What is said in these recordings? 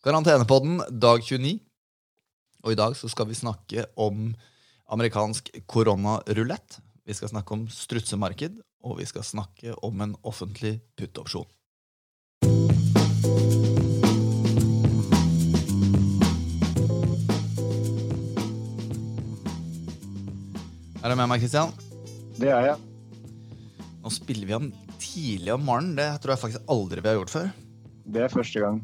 Karantenepodden dag 29. Og i dag så skal vi snakke om amerikansk koronarulett. Vi skal snakke om strutsemarked, og vi skal snakke om en offentlig puttopsjon. Er du med meg, Kristian? Det er jeg. Nå spiller vi om tidlig om morgenen. Det tror jeg faktisk aldri vi har gjort før. Det er første gang.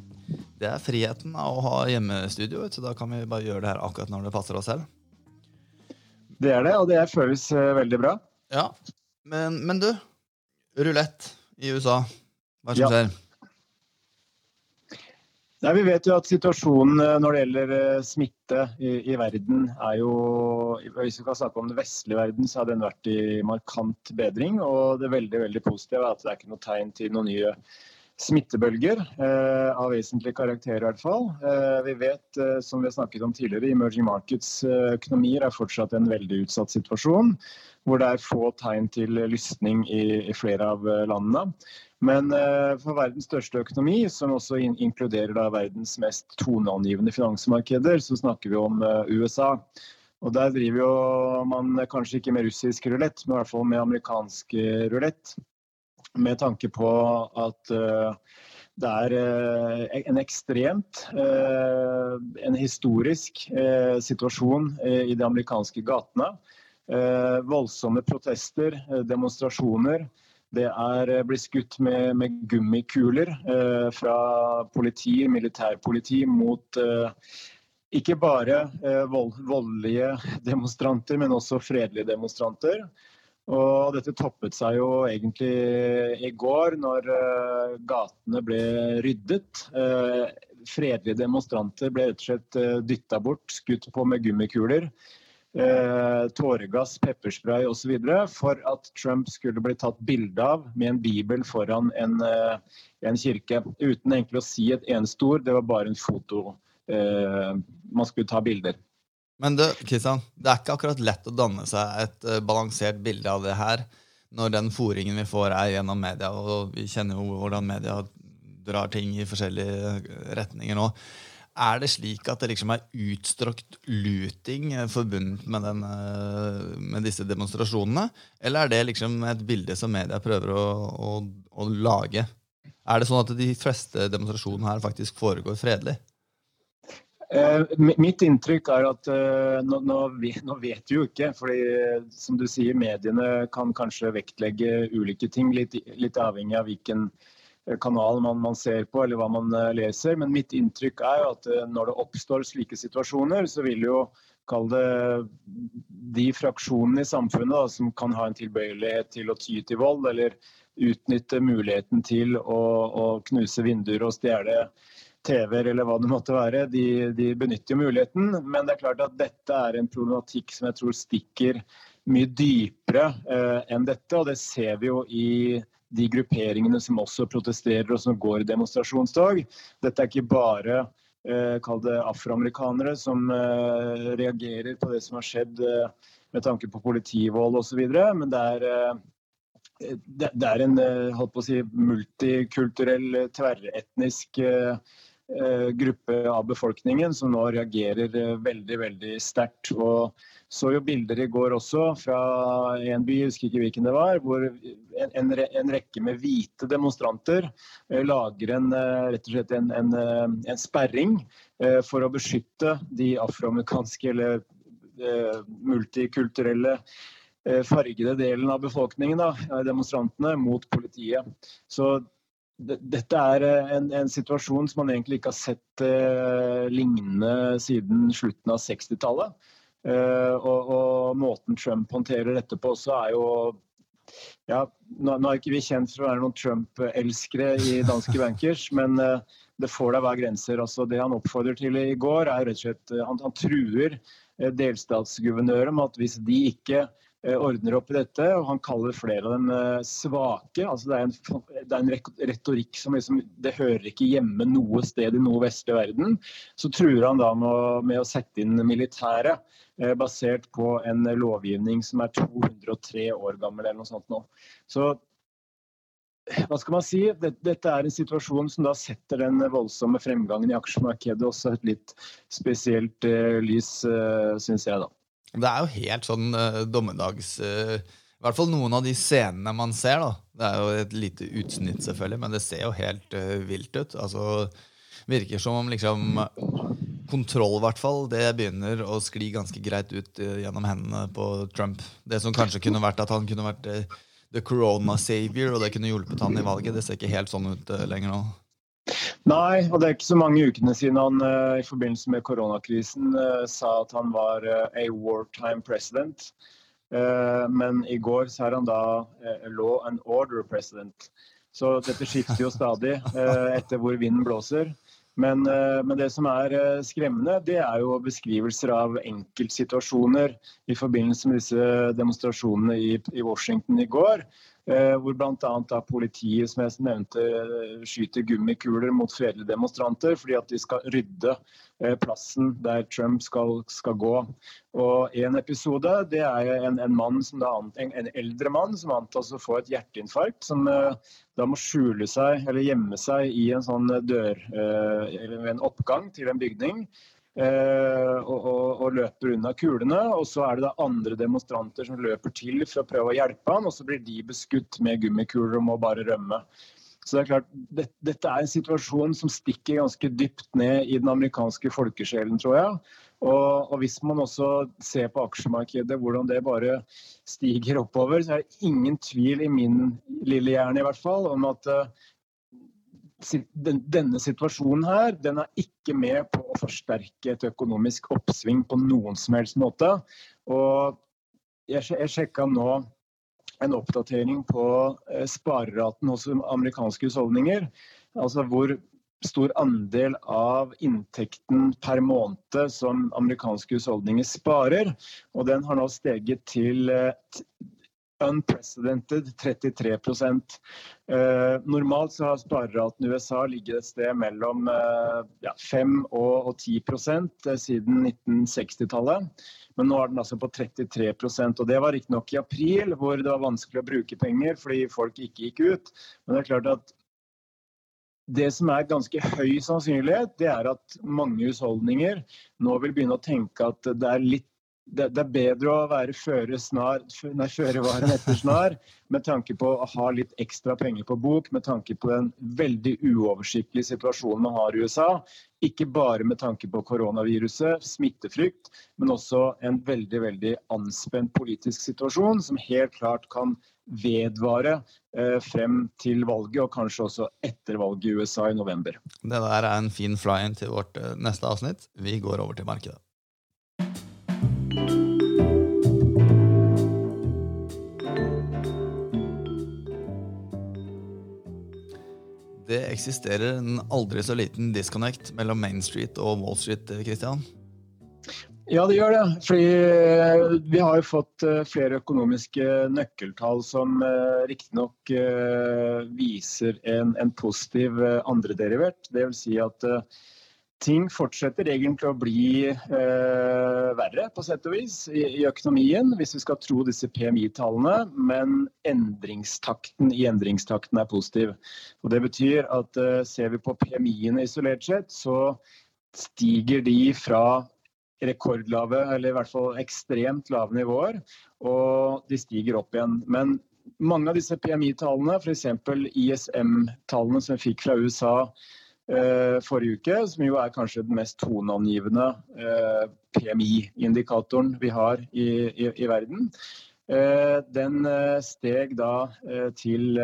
Det er friheten av å ha hjemmestudio, så da kan vi bare gjøre det her akkurat når det passer oss selv. Det er det, og det føles uh, veldig bra. Ja, men, men du, rulett i USA, hva er det som Ja. skjer? Nei, Vi vet jo at situasjonen eh, når det gjelder eh, smitte i, i verden, er jo Hvis vi kan snakke om den vestlige verden, så har den vært i markant bedring. Og det veldig veldig positive er at det er ikke noe tegn til noen nye smittebølger eh, av vesentlig karakter, i hvert fall. Eh, vi vet, eh, som vi har snakket om tidligere, emerging markets-økonomier er fortsatt en veldig utsatt situasjon. Hvor det er få tegn til lysning i, flere av landene. Men for verdens største økonomi, som også in inkluderer verdens mest toneangivende finansmarkeder, så snakker vi om USA. Og Der driver jo man kanskje ikke med russisk rulett, men i hvert fall med amerikansk rulett. Med tanke på at eh, det er eh, en ekstremt, eh, en historisk situasjon i de amerikanske gatene. Voldsomme protester, demonstrasjoner. Det er blitt skutt med, med gummikuler fra politi, militærpoliti mot ikke bare vold, voldelige demonstranter, men også fredelige demonstranter. Og dette toppet seg jo egentlig i går, når eh, gatene ble ryddet. Eh, fredelige demonstranter ble rett og slett uh, dytta bort, skutt på med gummikuler eh, tåregass, pepperspray osv. for at Trump skulle bli tatt bilde av med en bibel foran en, eh, en kirke. Uten egentlig å si et eneste ord, det var bare en foto. Eh, man skulle ta bilder. Men du, Kristian, det er ikke akkurat lett å danne seg et eh, balansert bilde av det her når den fòringen vi får, er gjennom media, og vi kjenner jo hvordan media drar ting i forskjellige eh, retninger nå. Er det slik at det liksom er utstrakt luting eh, forbundet med, den, med disse demonstrasjonene? Eller er det liksom et bilde som media prøver å, å, å lage? Er det sånn at de fleste demonstrasjonene her faktisk foregår fredelig? Eh, mi- mitt inntrykk er at eh, nå, nå, nå vet vi jo ikke. fordi eh, som du sier, mediene kan kanskje vektlegge ulike ting, litt, litt avhengig av hvilken kanal man, man ser på eller hva man leser. Men mitt inntrykk er jo at når det oppstår slike situasjoner, så vil jo kall det de fraksjonene i samfunnet da, som kan ha en tilbøyelighet til å ty til vold, eller utnytte muligheten til å, å knuse vinduer og stjele TV-er eller hva det måtte være, de, de benytter jo muligheten. Men det er klart at dette er en problematikk som jeg tror stikker mye dypere eh, enn dette. Og det ser vi jo i de grupperingene som også protesterer og som går i demonstrasjonstog. Dette er ikke bare eh, afroamerikanere som eh, reagerer på det som har skjedd eh, med tanke på politivold osv., men det er eh, det, er en eh, si, multikulturell, eh, tverretnisk eh, gruppe av befolkningen som nå reagerer eh, veldig veldig sterkt. Og så jo bilder i går også fra en by, jeg husker ikke hvilken det var, hvor en, en, en rekke med hvite demonstranter eh, lager en, eh, rett og slett en, en, eh, sperring eh, for å beskytte de afroamerikanske eller eh, multikulturelle eh, fargede delen av befolkningen, da, eh, demonstrantene, mot politiet. Så dette er eh, en, en situasjon som man egentlig ikke har sett eh, lignende siden slutten av 60-tallet. Eh, og, og måten Trump håndterer dette på også er jo ja, nå, nå er ikke vi kjent for å være noen Trump-elskere i danske bankers, men eh, det får da være grenser. Altså, det han oppfordrer til i går, er rett og slett eh, Han, han truer eh, delstatsguvernører med at hvis de ikke ordner opp i dette, og han kaller flere av dem eh, svake altså Det er en, det er en retorikk som liksom, det hører ikke hjemme noe sted i noe vestlig verden. Så truer han da med å, med å sette inn militæret, eh, basert på en lovgivning som er 203 år gammel eller noe sånt nå. Så hva skal man si? Dette er en situasjon som da setter den voldsomme fremgangen i aksjemarkedet også et litt spesielt lys, uh, syns jeg, da. Det er jo helt sånn uh, dommedags uh, I hvert fall noen av de scenene man ser. da. Det er jo et lite utsnitt, selvfølgelig, men det ser jo helt uh, vilt ut. Altså, Virker som om liksom kontroll, i hvert fall, det begynner å skli ganske greit ut gjennom hendene på Trump. Det som kanskje kunne vært at han kunne vært the corona savior, og det kunne hjulpet han i valget. Det ser ikke helt sånn ut lenger nå. Nei, og det er ikke så mange ukene siden han uh, i forbindelse med koronakrisen uh, sa at han var a wartime president. men i går så er han da law and order president. Så dette skifter jo stadig etter hvor vinden blåser. Men, eh, men, det som er eh, skremmende, det er jo beskrivelser av enkeltsituasjoner i forbindelse med disse demonstrasjonene i, i Washington i går. Eh, hvor bl.a. politiet som jeg nevnte, skyter gummikuler mot fredelige demonstranter fordi at de skal rydde eh, plassen der Trump skal, skal gå. Og En episode det er en, en, mann som da, en, en eldre mann som antas å få et hjerteinfarkt. Som eh, da må skjule seg eller gjemme seg i en sånn dør, en oppgang til en bygning. Eh, og, og, og, løper unna kulene. Og så er det da andre demonstranter som løper til for å prøve å hjelpe han, og så blir de beskutt med gummikuler og må bare rømme. Så det er klart, det, Dette er en situasjon som stikker ganske dypt ned i den amerikanske folkesjelen, tror jeg. Og, og, hvis man også ser på aksjemarkedet, hvordan det bare stiger oppover, så er det ingen tvil i min lille hjerne i hvert fall, om at uh, denne situasjonen her, den er ikke med på å forsterke et økonomisk oppsving på noen som helst måte. Og jeg, jeg sjekka nå en oppdatering på eh, spareraten hos amerikanske husholdninger. Altså hvor stor andel av inntekten per måned som amerikanske husholdninger sparer. Og den har nå steget til eh, unprecedented 33 eh, Normalt så har spareraten i USA ligget et sted mellom eh, ja, 5 og, og 10 eh, siden 1960-tallet. Men nå er den altså på 33% og Det var riktignok i april, hvor det var vanskelig å bruke penger fordi folk ikke gikk ut. Men det er klart at det som er ganske høy sannsynlighet, det er at mange husholdninger nå vil begynne å tenke at det er litt det, det, er bedre å være føre, snar, nei, føre varen etter snar med tanke på å ha litt ekstra penger på bok, med tanke på den veldig uoversiktlige situasjonen man har i USA. Ikke bare med tanke på koronaviruset, smittefrykt, men også en veldig veldig anspent politisk situasjon som helt klart kan vedvare eh, frem til valget, og kanskje også etter valget i USA i november. Det der er en fin fly-in til vårt eh, neste avsnitt. Vi går over til markedet. Det eksisterer en aldri så liten disconnect mellom Main Street og Wall Street, Christian? Ja, det gjør det. Fordi eh, vi har jo fått eh, flere økonomiske nøkkeltall som eh, riktignok viser en, en positiv andrederivert. Vil si at ting fortsetter egentlig å bli eh, verre, på sett og vis, i, i, økonomien, hvis vi skal tro disse PMI-tallene. Men endringstakten i endringstakten er positiv. Og Det betyr at eh, ser vi på PMI-ene isolert sett, så stiger de fra rekordlave, eller i hvert fall ekstremt lave nivåer, og de stiger opp igjen. Men mange av disse PMI-tallene, f.eks. ISM-tallene som vi fikk fra USA forrige uke, som jo er kanskje den mest toneangivende eh, PMI-indikatoren vi har i, i, i verden. Eh, den steg da til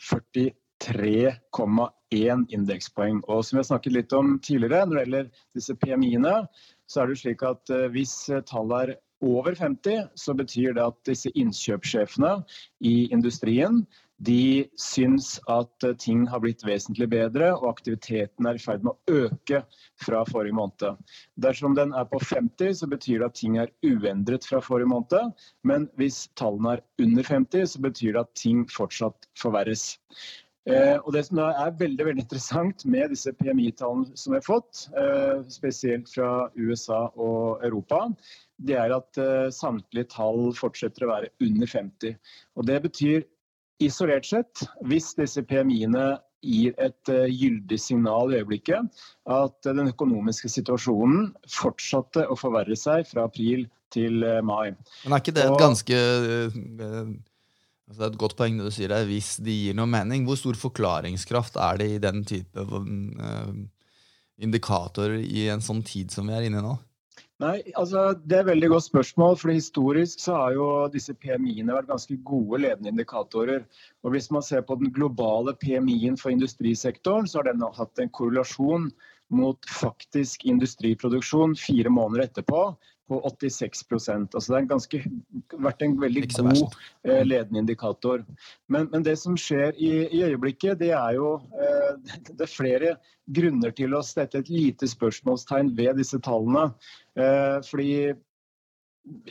43,1 indekspoeng. Og som jeg snakket litt om tidligere, når det gjelder disse PMI-ene, så er det slik at hvis tallet er over 50, så betyr det at disse innkjøpssjefene i industrien de syns at eh, ting har blitt vesentlig bedre, og aktiviteten er i ferd med å øke fra forrige måned. Dersom den er på 50, så betyr det at ting er uendret fra forrige måned. Men hvis tallene er under 50, så betyr det at ting fortsatt forverres. Eh, og Det som er veldig veldig interessant med disse PMI-tallene som vi har fått, eh, spesielt fra USA og Europa, det er at eh, samtlige tall fortsetter å være under 50. Og Det betyr isolert sett, hvis disse PMI-ene gir et uh, gyldig signal i øyeblikket, at den økonomiske situasjonen fortsatte å forverre seg fra april til uh, mai. Men er ikke det et ganske altså Det er et godt poeng det du sier der, hvis de gir noe mening. Hvor stor forklaringskraft er det i den type indikatorer i en sånn tid som vi er inne i nå? Nei, altså Det er et veldig godt spørsmål. for Historisk så har jo disse PMI-ene vært ganske gode ledende indikatorer. Og Hvis man ser på den globale PMI-en for industrisektoren, så har den hatt en korrelasjon mot faktisk industriproduksjon fire måneder etterpå på 86% altså Det har ganske, vært en veldig god eh, ledende indikator. Men, men, det som skjer i, i øyeblikket, det er jo eh, det er flere grunner til å sette et lite spørsmålstegn ved disse tallene. Eh, fordi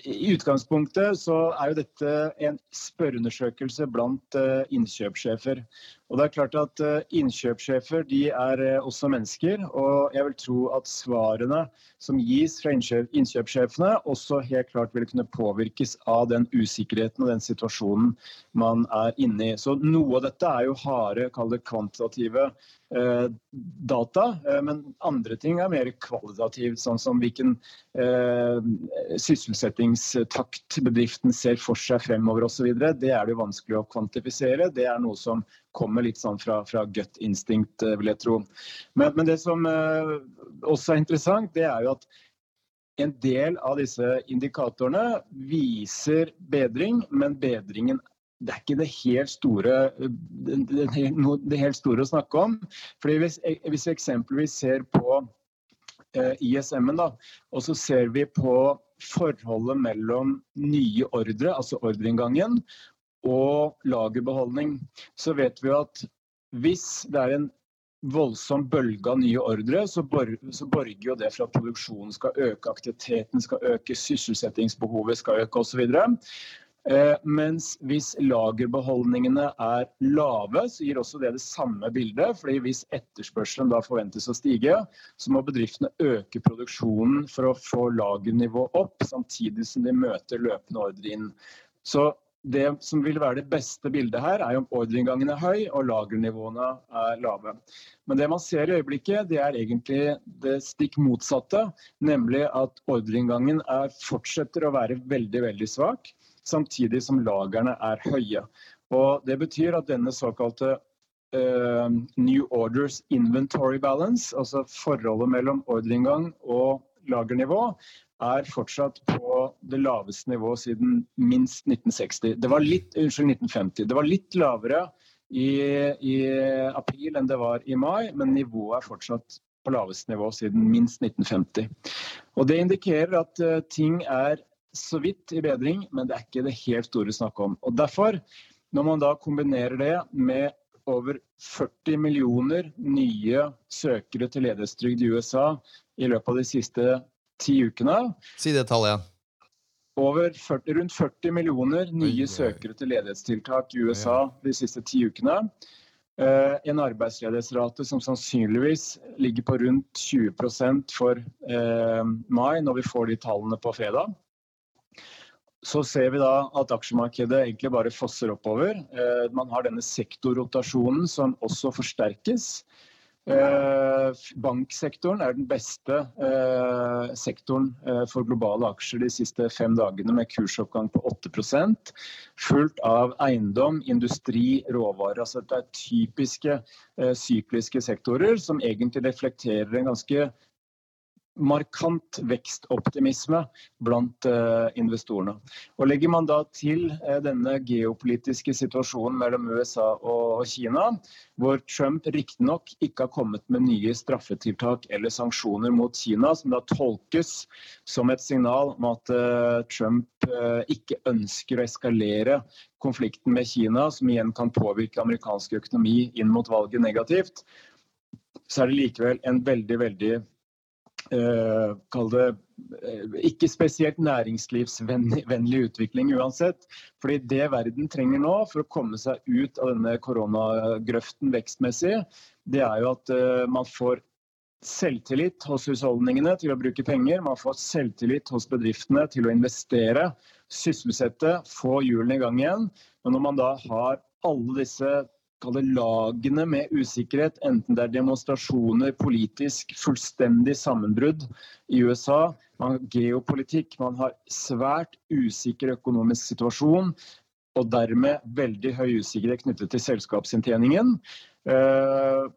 i utgangspunktet så er jo dette en spørreundersøkelse blant uh, innkjøpssjefer. Og det er klart at uh, Innkjøpssjefer de er uh, også mennesker, og jeg vil tro at svarene som gis fra innkjøpssjefene, også helt klart vil kunne påvirkes av den usikkerheten og den situasjonen man er inne i. Så Noe av dette er jo harde, kall kvantitative Eh, data, eh, men andre ting er mer kvalitativt, sånn som hvilken eh, sysselsettingstakt bedriften ser for seg fremover osv. Det er det vanskelig å kvantifisere. Det er noe som kommer litt sånn fra, fra gut instinct, vil jeg tro. Men, men det som også er interessant, det er jo at en del av disse indikatorene viser bedring, men bedringen det er ikke det helt store, det, det helt store å snakke om. Fordi hvis, hvis vi eksempelvis ser på eh, ISM-en, og så ser vi på forholdet mellom nye ordre, altså ordreinngangen, og lagerbeholdning, så vet vi at hvis det er en voldsom bølge av nye ordre, så, bor, så borger jo det for at produksjonen skal øke, aktiviteten skal øke, sysselsettingsbehovet skal øke osv. Eh, mens hvis lagerbeholdningene er lave, så gir også det det samme bildet. fordi Hvis etterspørselen da forventes å stige, så må bedriftene øke produksjonen for å få lagernivået opp, samtidig som de møter løpende ordre inn. Så det som vil være det beste bildet her, er om ordreinngangen er høy og lagernivåene er lave. Men det man ser i øyeblikket, det er egentlig det stikk motsatte. Nemlig at ordreinngangen fortsetter å være veldig, veldig svak samtidig som lagrene er høye. Og det betyr at denne såkalte uh, New Orders Inventory Balance, altså forholdet mellom ordreinngang og lagernivå, er fortsatt på det laveste nivået siden minst 1960. Det var litt, unnskyld, 1950. Det var litt lavere i, i april enn det var i mai, men nivået er fortsatt på laveste nivå siden minst 1950. Og Det indikerer at uh, ting er så vidt i bedring, men det er ikke det helt store snakk om. Og Derfor, når man da kombinerer det med over 40 millioner nye søkere til ledighetstrygd i USA i løpet av de siste ti ukene Si det tallet igjen. Over 40, rundt 40 millioner nye søkere til ledighetstiltak i USA de siste ti ukene. Uh, en arbeidsledighetsrate som sannsynligvis ligger på rundt 20% for uh, mai, når vi får de tallene på fredag så ser vi da at aksjemarkedet egentlig bare fosser oppover. Eh, man har denne sektorrotasjonen som også forsterkes. Eh, banksektoren er den beste eh, sektoren for globale aksjer de siste fem dagene, med kursoppgang på 8% fulgt av eiendom, industri, råvarer. Altså dette er typiske sykliske sektorer som egentlig reflekterer en ganske markant vekstoptimisme blant uh, investorene. Og Legger man da til uh, denne geopolitiske situasjonen mellom USA og Kina, hvor Trump riktignok ikke har kommet med nye straffetiltak eller sanksjoner mot Kina, som da tolkes som et signal om at uh, Trump ikke ønsker å eskalere konflikten med Kina, som igjen kan påvirke amerikansk økonomi inn mot valget negativt, så er det likevel en veldig, veldig Eh, kall det eh, ikke spesielt næringslivsvennlig utvikling uansett. Fordi det verden trenger nå for å komme seg ut av denne koronagrøften vekstmessig, det er jo at eh, man får selvtillit hos husholdningene til å bruke penger. Man får selvtillit hos bedriftene til å investere, sysselsette, få hjulene i gang igjen. Men når man da har alle disse lagene med usikkerhet, enten det er demonstrasjoner, politisk fullstendig sammenbrudd i USA, man har geopolitikk, man har svært usikker økonomisk situasjon, og dermed veldig høy usikkerhet knyttet til selskapsinntjeningen. Uh,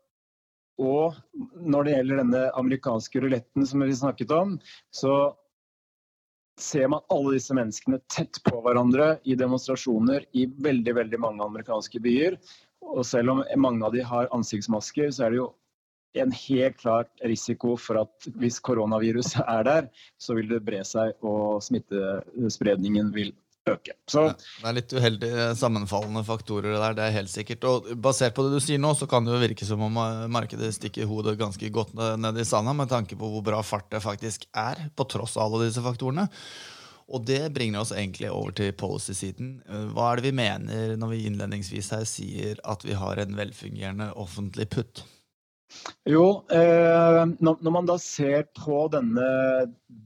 og når det gjelder denne amerikanske ruletten som vi snakket om, så ser man alle disse menneskene tett på hverandre i demonstrasjoner i veldig veldig mange amerikanske byer. Og selv om mange av de har ansiktsmasker, så er det jo en helt klar risiko for at hvis koronaviruset er der, så vil det bre seg og smittespredningen vil øke. Så, det er litt uheldige sammenfallende faktorer der, det er helt sikkert. Og basert på det du sier nå, så kan det jo virke som om markedet stikker hodet ganske godt ned i sanda med tanke på hvor bra fart det faktisk er, på tross av alle disse faktorene. Og det bringer oss egentlig over til policy-siden. Hva er det vi mener når vi innledningsvis her sier at vi har en velfungerende offentlig putt? Jo, eh, når, man da ser på denne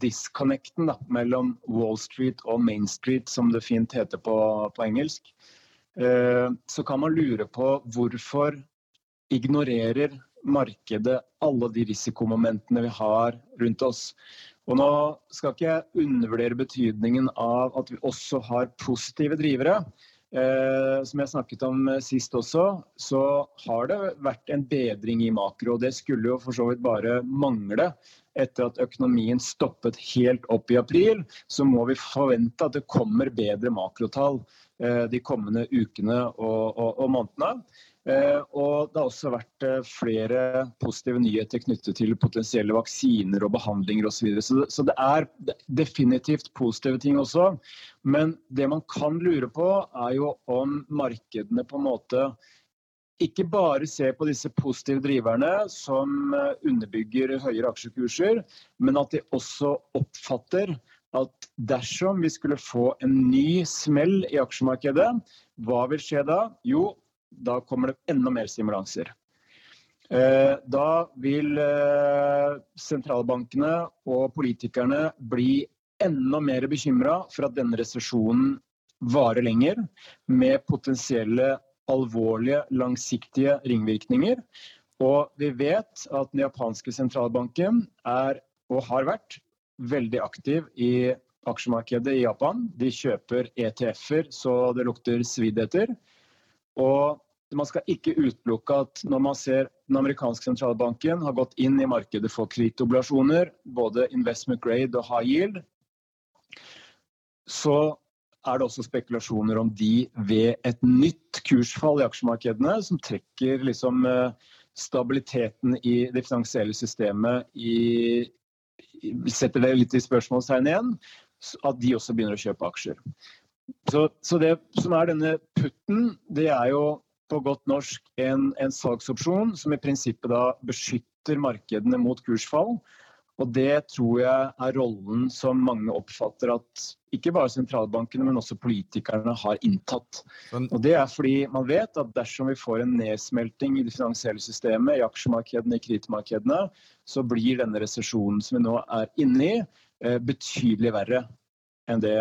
disconnecten da, mellom Wall Street og Main Street, som det fint heter på, på engelsk, eh, så kan man lure på hvorfor ignorerer markedet alle de risikomomentene vi har rundt oss. Og nå skal ikke jeg undervurdere betydningen av at vi også har positive drivere. Eh, som jeg snakket om eh, sist også, så har det vært en bedring i makro. og Det skulle jo for så vidt bare mangle. Etter at økonomien stoppet helt opp i april, så må vi forvente at det kommer bedre makrotall eh, de kommende ukene og, og, og månedene. Eh, og det har også vært eh, flere positive nyheter knyttet til potensielle vaksiner og behandlinger osv. Så, så Så det er definitivt positive ting også. Men det man kan lure på, er jo om markedene på en måte ikke bare ser på disse positive driverne som eh, underbygger høyere aksjekurser, men at de også oppfatter at dersom vi skulle få en ny smell i aksjemarkedet, hva vil skje da? Jo, da kommer det enda mer stimulanser. Eh, da vil eh, sentralbankene og politikerne bli enda mer bekymra for at denne resesjonen varer lenger, med potensielle alvorlige, langsiktige ringvirkninger. Og vi vet at den japanske sentralbanken er, og har vært, veldig aktiv i aksjemarkedet i Japan. De kjøper ETF-er så det lukter svidd etter. Og man skal ikke utelukke at når man ser den amerikanske sentralbanken har gått inn i markedet for kredittobligasjoner, både investment grade og high yield, så er det også spekulasjoner om de ved et nytt kursfall i aksjemarkedene, som trekker liksom eh, stabiliteten i det finansielle systemet i, Setter det litt i spørsmålstegn igjen, at de også begynner å kjøpe aksjer. Så, så, det som er denne putten, det er jo på godt norsk en, en salgsopsjon som i prinsippet da beskytter markedene mot kursfall. Og det tror jeg er rollen som mange oppfatter at ikke bare sentralbankene, men også politikerne har inntatt. Og Det er fordi man vet at dersom vi får en nedsmelting i det finansielle systemet, i aksjemarkedene, i kredittmarkedene, så blir denne resesjonen som vi nå er inne i, eh, betydelig verre enn det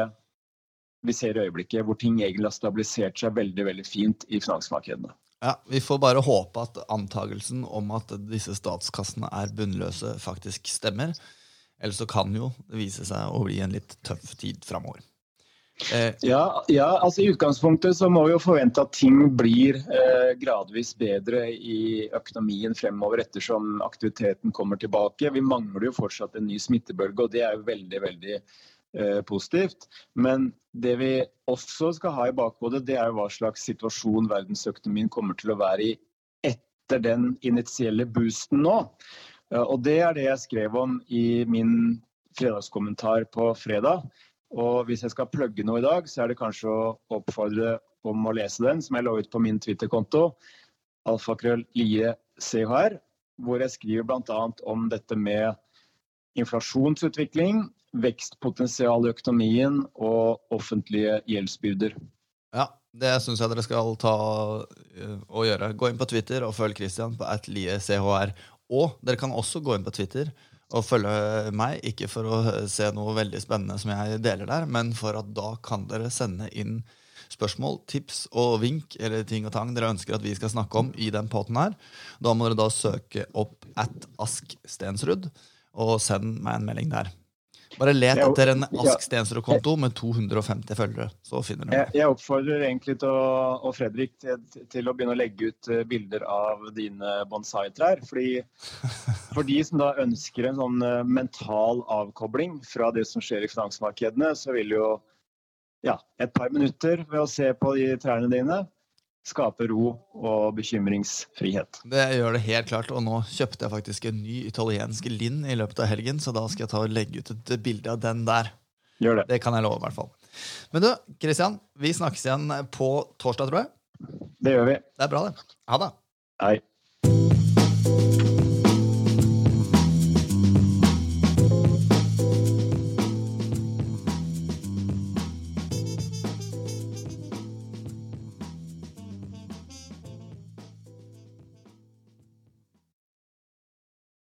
vi ser i øyeblikket, hvor ting egentlig har stabilisert seg veldig veldig fint i finansmarkedene. Ja, Vi får bare håpe at antagelsen om at disse statskassene er bunnløse, faktisk stemmer. Ellers så kan jo det vise seg å bli en litt tøff tid framover. Eh. Ja, ja, altså I utgangspunktet så må vi jo forvente at ting blir eh, gradvis bedre i økonomien fremover ettersom aktiviteten kommer tilbake. Vi mangler jo fortsatt en ny smittebølge, og det er jo veldig veldig positivt. Men det vi også skal ha i bakhodet, det er hva slags situasjon verdensøkonomien kommer til å være i etter den initielle boosten nå. Og det er det jeg skrev om i min fredagskommentar på fredag. Og hvis jeg skal plugge noe i dag, så er det kanskje å oppfordre om å lese den, som jeg la ut på min Twitter-konto, alfakrøll lie chr, hvor jeg skriver bl.a. om dette med inflasjonsutvikling, vekstpotensial i økonomien og offentlige gjeldsbyrder. Ja, det syns jeg dere skal ta eh, og gjøre. Gå inn på Twitter og følg Christian på atliechr. Og dere kan også gå inn på Twitter og følge meg, ikke for å se noe veldig spennende som jeg deler der, men for at da kan dere sende inn spørsmål, tips og vink eller ting og tang dere ønsker at vi skal snakke om i den poten her. Da må dere da søke opp at Ask Stensrud, og send meg en melding der. Bare let etter en Ask Stensrud-konto med 250 følgere, så finner du meg. Jeg, oppfordrer egentlig til å, og Fredrik til, til, å begynne å legge ut eh, bilder av dine bonsai-trær. Fordi For de som da ønsker en sånn eh, mental avkobling fra det som skjer i finansmarkedene, så vil jo ja, et par minutter ved å se på de trærne dine skape ro og bekymringsfrihet. Det gjør det helt klart, og nå kjøpte jeg faktisk en ny italiensk Linn i løpet av helgen, så da skal jeg ta og legge ut et bilde av den der. Gjør det. Det kan jeg love, i hvert fall. Men du, Kristian, vi snakkes igjen på torsdag, tror jeg. Det gjør vi. Det er bra, det. Ha det. Hei.